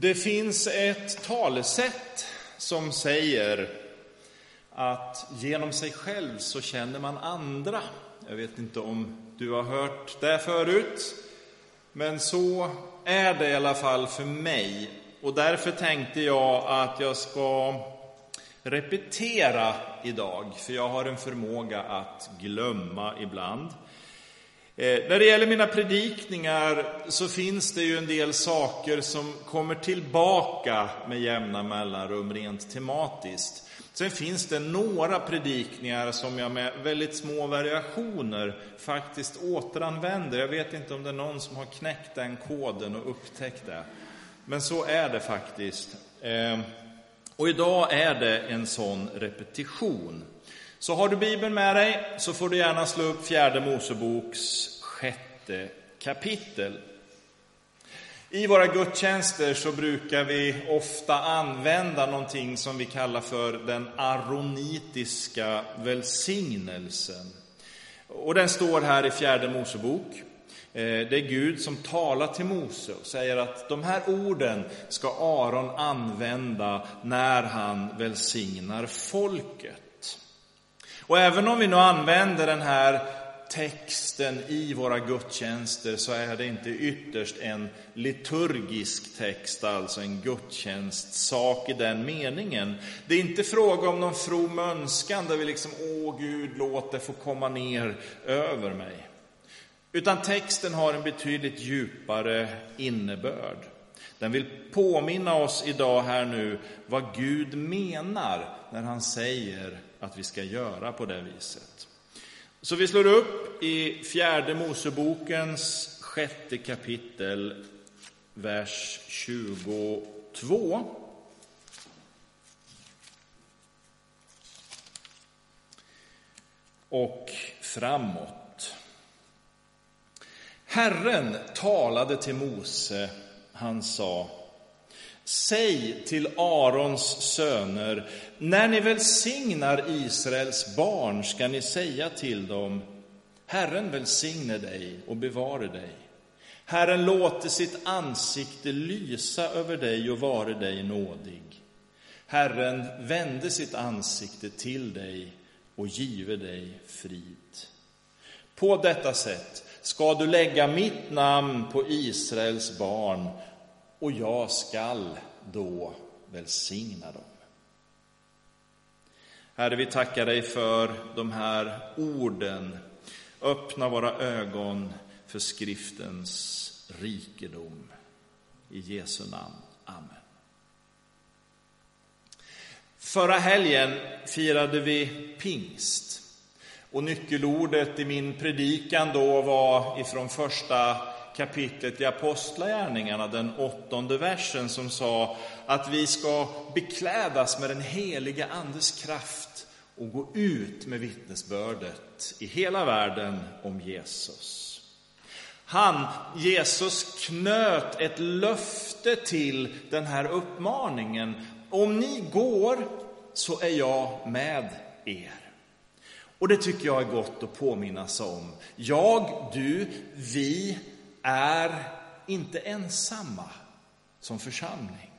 Det finns ett talesätt som säger att genom sig själv så känner man andra. Jag vet inte om du har hört det förut, men så är det i alla fall för mig. Och därför tänkte jag att jag ska repetera idag, för jag har en förmåga att glömma ibland. Eh, när det gäller mina predikningar så finns det ju en del saker som kommer tillbaka med jämna mellanrum rent tematiskt. Sen finns det några predikningar som jag med väldigt små variationer faktiskt återanvänder. Jag vet inte om det är någon som har knäckt den koden och upptäckt det. Men så är det faktiskt. Ehm, och idag är det en sån repetition. Så har du Bibeln med dig så får du gärna slå upp Fjärde Moseboks kapitel. I våra gudstjänster så brukar vi ofta använda någonting som vi kallar för den aronitiska välsignelsen. Och den står här i Fjärde Mosebok. Eh, det är Gud som talar till Mose och säger att de här orden ska Aron använda när han välsignar folket. Och även om vi nu använder den här texten i våra gudstjänster så är det inte ytterst en liturgisk text, alltså en gudstjänstsak i den meningen. Det är inte fråga om någon from önskan där vi liksom, åh Gud, låt det få komma ner över mig. Utan texten har en betydligt djupare innebörd. Den vill påminna oss idag här nu vad Gud menar när han säger att vi ska göra på det viset. Så vi slår upp i fjärde Mosebokens sjätte kapitel, vers 22. Och framåt. Herren talade till Mose, han sa Säg till Arons söner, när ni välsignar Israels barn ska ni säga till dem, Herren välsigne dig och bevare dig. Herren låter sitt ansikte lysa över dig och vare dig nådig. Herren vände sitt ansikte till dig och give dig frid. På detta sätt ska du lägga mitt namn på Israels barn och jag skall då välsigna dem. Herre, vi tackar dig för de här orden. Öppna våra ögon för skriftens rikedom. I Jesu namn. Amen. Förra helgen firade vi pingst. Och nyckelordet i min predikan då var ifrån första kapitlet i Apostlagärningarna, den åttonde versen, som sa att vi ska beklädas med den heliga Andes kraft och gå ut med vittnesbördet i hela världen om Jesus. Han, Jesus, knöt ett löfte till den här uppmaningen. Om ni går så är jag med er. Och det tycker jag är gott att påminnas om. Jag, du, vi är inte ensamma som församling.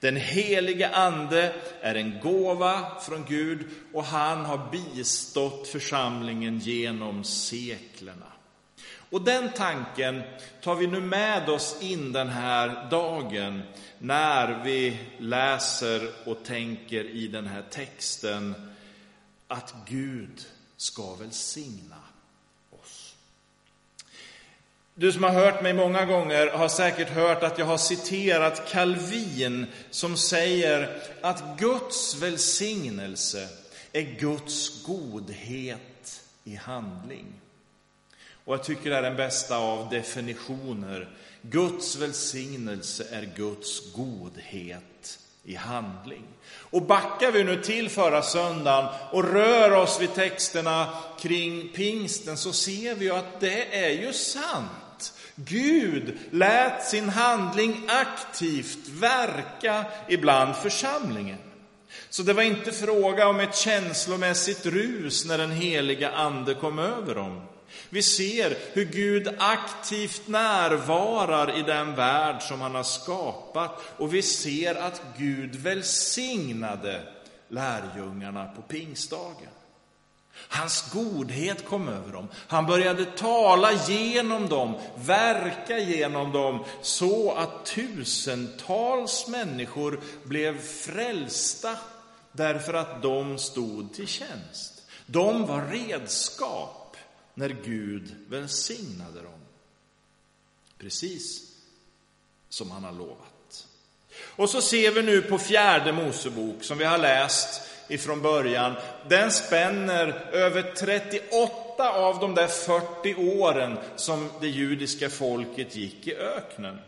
Den helige Ande är en gåva från Gud och han har bistått församlingen genom seklerna. Och den tanken tar vi nu med oss in den här dagen när vi läser och tänker i den här texten att Gud ska välsigna du som har hört mig många gånger har säkert hört att jag har citerat Calvin som säger att Guds välsignelse är Guds godhet i handling. Och jag tycker det är den bästa av definitioner. Guds välsignelse är Guds godhet i handling. Och backar vi nu till förra söndagen och rör oss vid texterna kring pingsten så ser vi ju att det är ju sant. Gud lät sin handling aktivt verka ibland församlingen. Så det var inte fråga om ett känslomässigt rus när den heliga ande kom över dem, Vi ser hur Gud aktivt närvarar i den värld som han har skapat och vi ser att Gud välsignade lärjungarna på pingstdagen. Hans godhet kom över dem. Han började tala genom dem, verka genom dem, så att tusentals människor blev frälsta därför att de stod till tjänst. De var redskap när Gud välsignade dem. Precis som han har lovat. Och så ser vi nu på fjärde Mosebok som vi har läst ifrån början, den spänner över 38 av de där 40 åren som det judiska folket gick i öknen.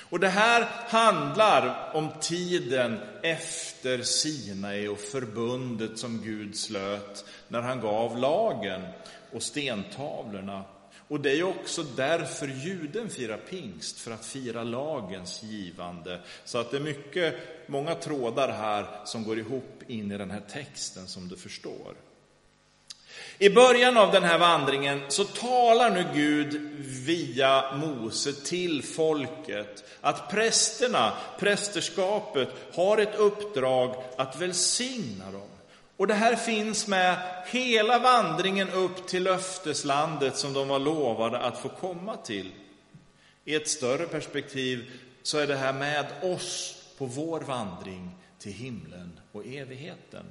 Och det här handlar om tiden efter Sinai och förbundet som Gud slöt när han gav lagen och stentavlorna och det är också därför juden firar pingst, för att fira lagens givande. Så att det är mycket, många trådar här som går ihop in i den här texten som du förstår. I början av den här vandringen så talar nu Gud via Mose till folket att prästerna, prästerskapet, har ett uppdrag att välsigna dem. Och det här finns med hela vandringen upp till löfteslandet som de var lovade att få komma till. I ett större perspektiv så är det här med oss på vår vandring till himlen och evigheten.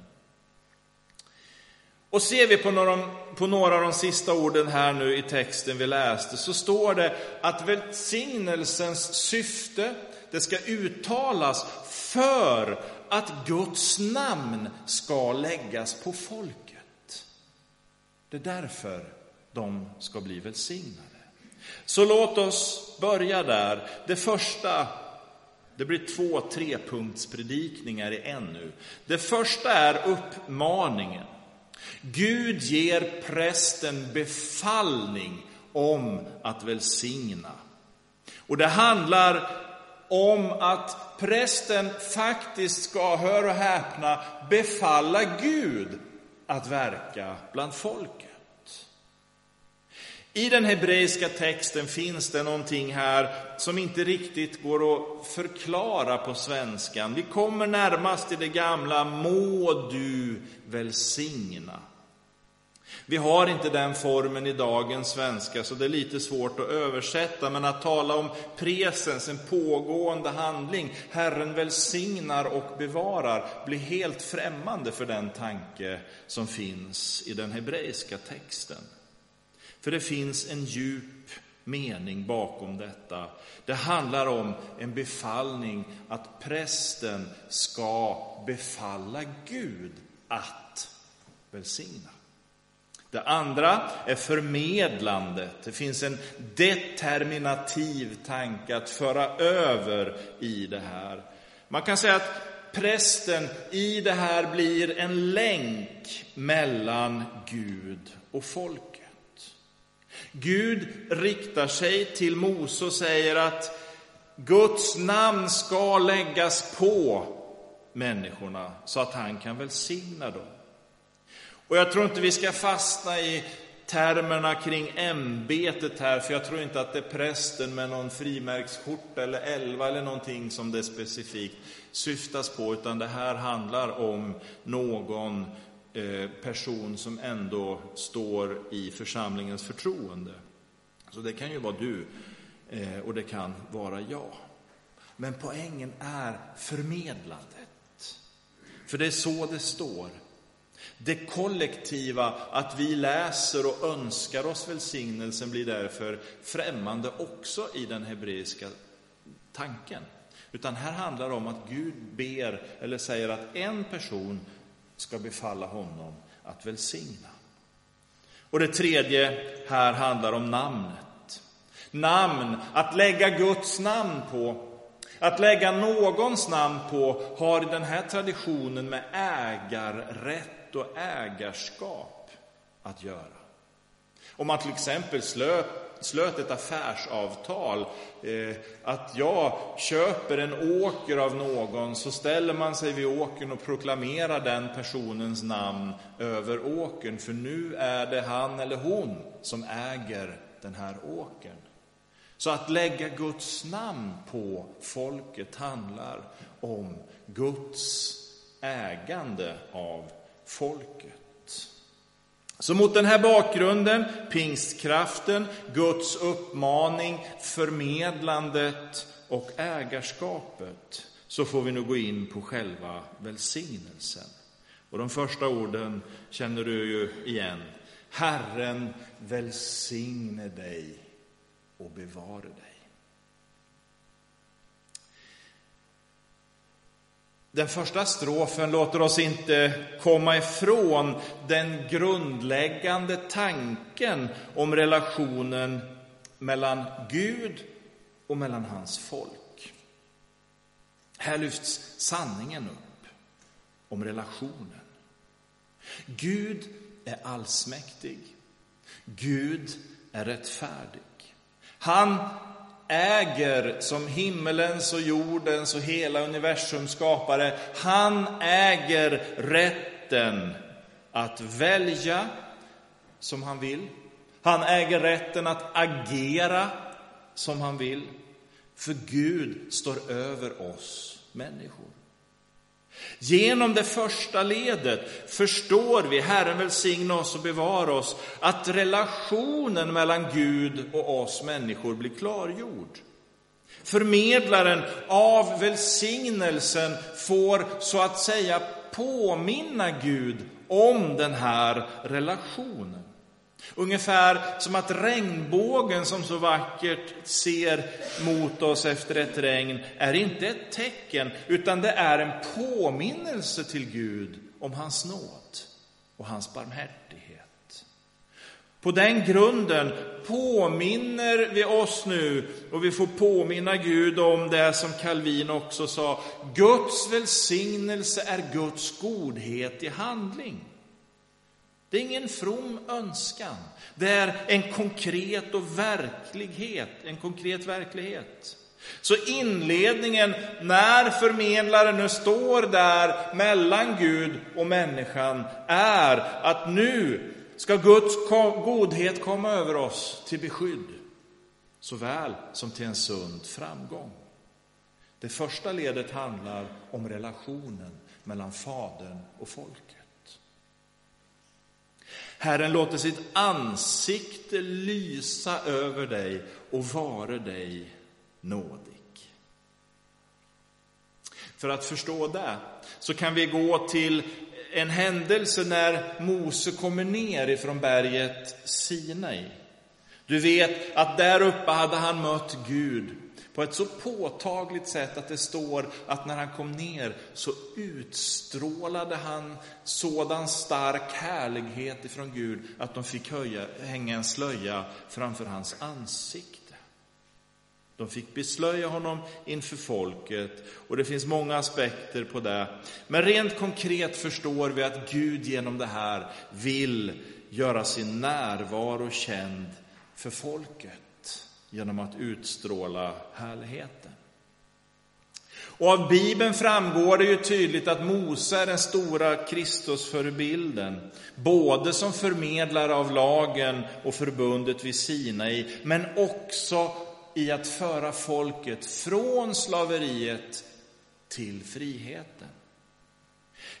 Och ser vi på några, på några av de sista orden här nu i texten vi läste så står det att välsignelsens syfte, det ska uttalas för att Guds namn ska läggas på folket. Det är därför de ska bli välsignade. Så låt oss börja där. Det första, det blir två trepunktspredikningar i en nu. Det första är uppmaningen. Gud ger prästen befallning om att välsigna. Och det handlar om att prästen faktiskt ska, hör och häpna, befalla Gud att verka bland folket. I den hebreiska texten finns det någonting här som inte riktigt går att förklara på svenskan. Vi kommer närmast till det gamla må du välsigna. Vi har inte den formen i dagens svenska, så det är lite svårt att översätta. Men att tala om presens, en pågående handling, Herren välsignar och bevarar, blir helt främmande för den tanke som finns i den hebreiska texten. För det finns en djup mening bakom detta. Det handlar om en befallning att prästen ska befalla Gud att välsigna. Det andra är förmedlandet. Det finns en determinativ tanke att föra över i det här. Man kan säga att prästen i det här blir en länk mellan Gud och folket. Gud riktar sig till Mose och säger att Guds namn ska läggas på människorna så att han kan välsigna dem. Och jag tror inte vi ska fastna i termerna kring ämbetet här, för jag tror inte att det är prästen med någon frimärksskjorta eller elva eller någonting som det specifikt syftas på, utan det här handlar om någon eh, person som ändå står i församlingens förtroende. Så det kan ju vara du eh, och det kan vara jag. Men poängen är förmedlandet. För det är så det står. Det kollektiva, att vi läser och önskar oss välsignelsen, blir därför främmande också i den hebreiska tanken. Utan här handlar det om att Gud ber, eller säger att en person ska befalla honom att välsigna. Och det tredje här handlar om namnet. Namn, att lägga Guds namn på, att lägga någons namn på har i den här traditionen med ägarrätt och ägarskap att göra. Om man till exempel slöt, slöt ett affärsavtal. Eh, att jag köper en åker av någon, så ställer man sig vid åkern och proklamerar den personens namn över åkern, för nu är det han eller hon som äger den här åkern. Så att lägga Guds namn på folket handlar om Guds ägande av folket. Så mot den här bakgrunden, pingstkraften, Guds uppmaning, förmedlandet och ägarskapet, så får vi nu gå in på själva välsignelsen. Och de första orden känner du ju igen. Herren välsigne dig och bevare dig. Den första strofen låter oss inte komma ifrån den grundläggande tanken om relationen mellan Gud och mellan hans folk. Här lyfts sanningen upp om relationen. Gud är allsmäktig. Gud är rättfärdig. Han äger som himmelens och jordens och hela universums skapare. Han äger rätten att välja som han vill. Han äger rätten att agera som han vill. För Gud står över oss människor. Genom det första ledet förstår vi, Herren välsigna oss och bevara oss, att relationen mellan Gud och oss människor blir klargjord. Förmedlaren av välsignelsen får så att säga påminna Gud om den här relationen. Ungefär som att regnbågen som så vackert ser mot oss efter ett regn är inte ett tecken, utan det är en påminnelse till Gud om hans nåd och hans barmhärtighet. På den grunden påminner vi oss nu, och vi får påminna Gud om det som Calvin också sa, Guds välsignelse är Guds godhet i handling. Det är ingen from önskan. Det är en konkret och verklighet, en konkret verklighet. Så inledningen, när förmedlaren nu står där mellan Gud och människan, är att nu ska Guds godhet komma över oss till beskydd, såväl som till en sund framgång. Det första ledet handlar om relationen mellan Fadern och folket. Herren låter sitt ansikte lysa över dig och vare dig nådig. För att förstå det så kan vi gå till en händelse när Mose kommer ner ifrån berget Sinai. Du vet att där uppe hade han mött Gud på ett så påtagligt sätt att det står att när han kom ner så utstrålade han sådan stark härlighet ifrån Gud att de fick höja, hänga en slöja framför hans ansikte. De fick beslöja honom inför folket och det finns många aspekter på det. Men rent konkret förstår vi att Gud genom det här vill göra sin närvaro känd för folket genom att utstråla härligheten. Och av Bibeln framgår det ju tydligt att Mose är den stora Kristusförebilden, både som förmedlare av lagen och förbundet vid Sinai, men också i att föra folket från slaveriet till friheten.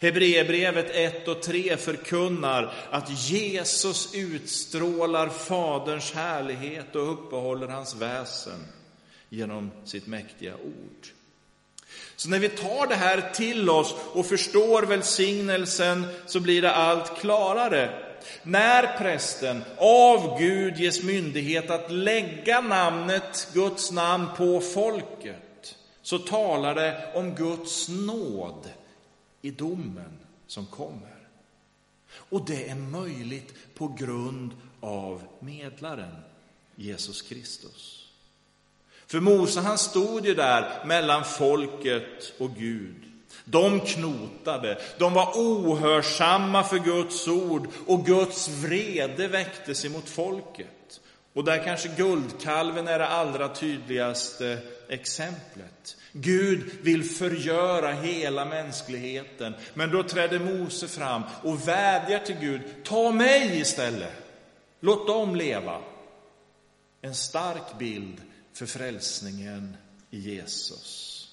Hebreerbrevet 1 och 3 förkunnar att Jesus utstrålar Faderns härlighet och uppehåller hans väsen genom sitt mäktiga ord. Så när vi tar det här till oss och förstår välsignelsen så blir det allt klarare. När prästen av Gud ges myndighet att lägga namnet, Guds namn, på folket, så talar det om Guds nåd i domen som kommer. Och det är möjligt på grund av medlaren, Jesus Kristus. För Mose han stod ju där mellan folket och Gud. De knotade, de var ohörsamma för Guds ord och Guds vrede väcktes emot folket. Och där kanske guldkalven är det allra tydligaste exemplet. Gud vill förgöra hela mänskligheten, men då träder Mose fram och vädjar till Gud, ta mig istället, låt dem leva. En stark bild för frälsningen i Jesus.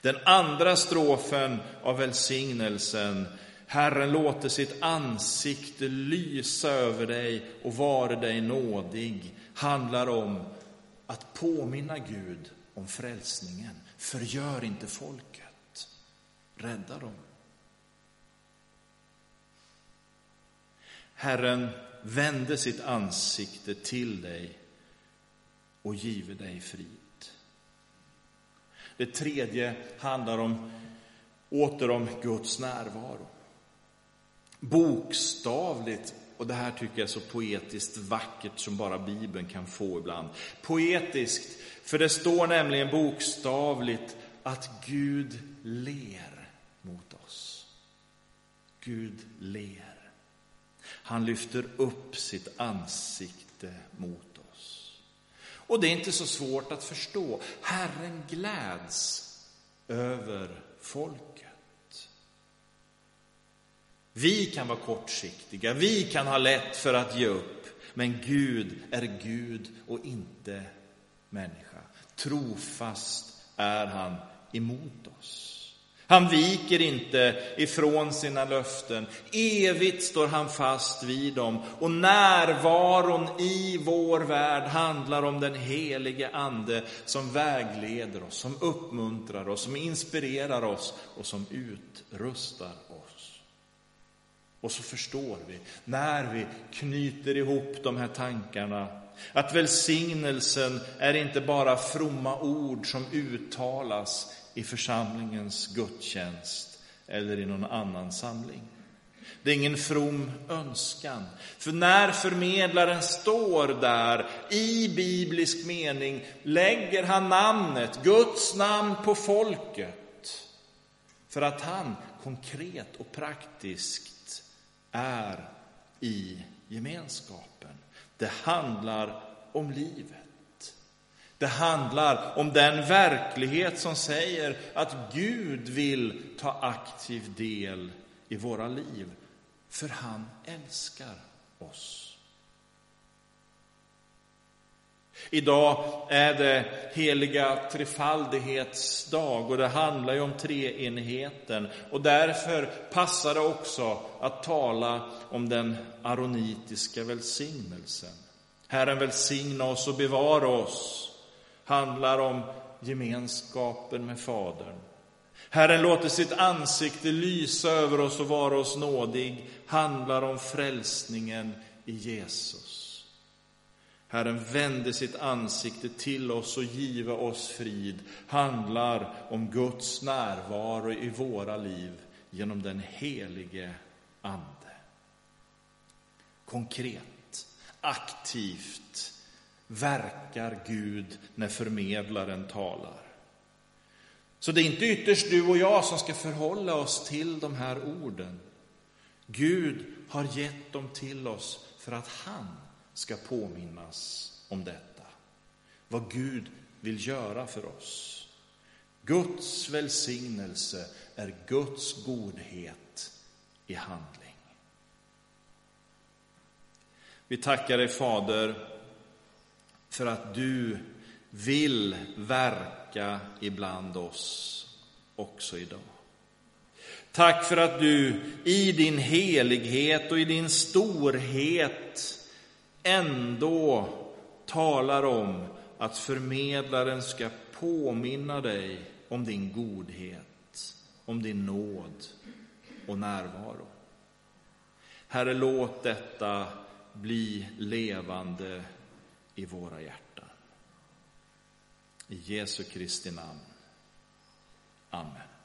Den andra strofen av välsignelsen Herren låter sitt ansikte lysa över dig och vare dig nådig, handlar om att påminna Gud om frälsningen. Förgör inte folket, rädda dem. Herren vände sitt ansikte till dig och give dig frid. Det tredje handlar om, åter om Guds närvaro. Bokstavligt, och det här tycker jag är så poetiskt vackert som bara Bibeln kan få ibland. Poetiskt, för det står nämligen bokstavligt att Gud ler mot oss. Gud ler. Han lyfter upp sitt ansikte mot oss. Och det är inte så svårt att förstå. Herren gläds över folket. Vi kan vara kortsiktiga, vi kan ha lätt för att ge upp, men Gud är Gud och inte människa. Trofast är han emot oss. Han viker inte ifrån sina löften. Evigt står han fast vid dem. Och närvaron i vår värld handlar om den helige Ande som vägleder oss, som uppmuntrar oss, som inspirerar oss och som utrustar. Och så förstår vi, när vi knyter ihop de här tankarna, att välsignelsen är inte bara fromma ord som uttalas i församlingens gudstjänst eller i någon annan samling. Det är ingen from önskan. För när förmedlaren står där i biblisk mening lägger han namnet, Guds namn på folket. För att han konkret och praktiskt är i gemenskapen. Det handlar om livet. Det handlar om den verklighet som säger att Gud vill ta aktiv del i våra liv, för han älskar oss. Idag är det heliga trefaldighetsdag och det handlar ju om treenigheten och därför passar det också att tala om den aronitiska välsignelsen. Herren välsigna oss och bevara oss handlar om gemenskapen med Fadern. Herren låter sitt ansikte lysa över oss och vara oss nådig, handlar om frälsningen i Jesus. Herren vände sitt ansikte till oss och give oss frid, handlar om Guds närvaro i våra liv genom den helige Ande. Konkret, aktivt, verkar Gud när förmedlaren talar. Så det är inte ytterst du och jag som ska förhålla oss till de här orden. Gud har gett dem till oss för att han ska påminnas om detta. Vad Gud vill göra för oss. Guds välsignelse är Guds godhet i handling. Vi tackar dig Fader för att du vill verka ibland oss också idag. Tack för att du i din helighet och i din storhet ändå talar om att förmedlaren ska påminna dig om din godhet, om din nåd och närvaro. Herre, låt detta bli levande i våra hjärtan. I Jesu Kristi namn. Amen.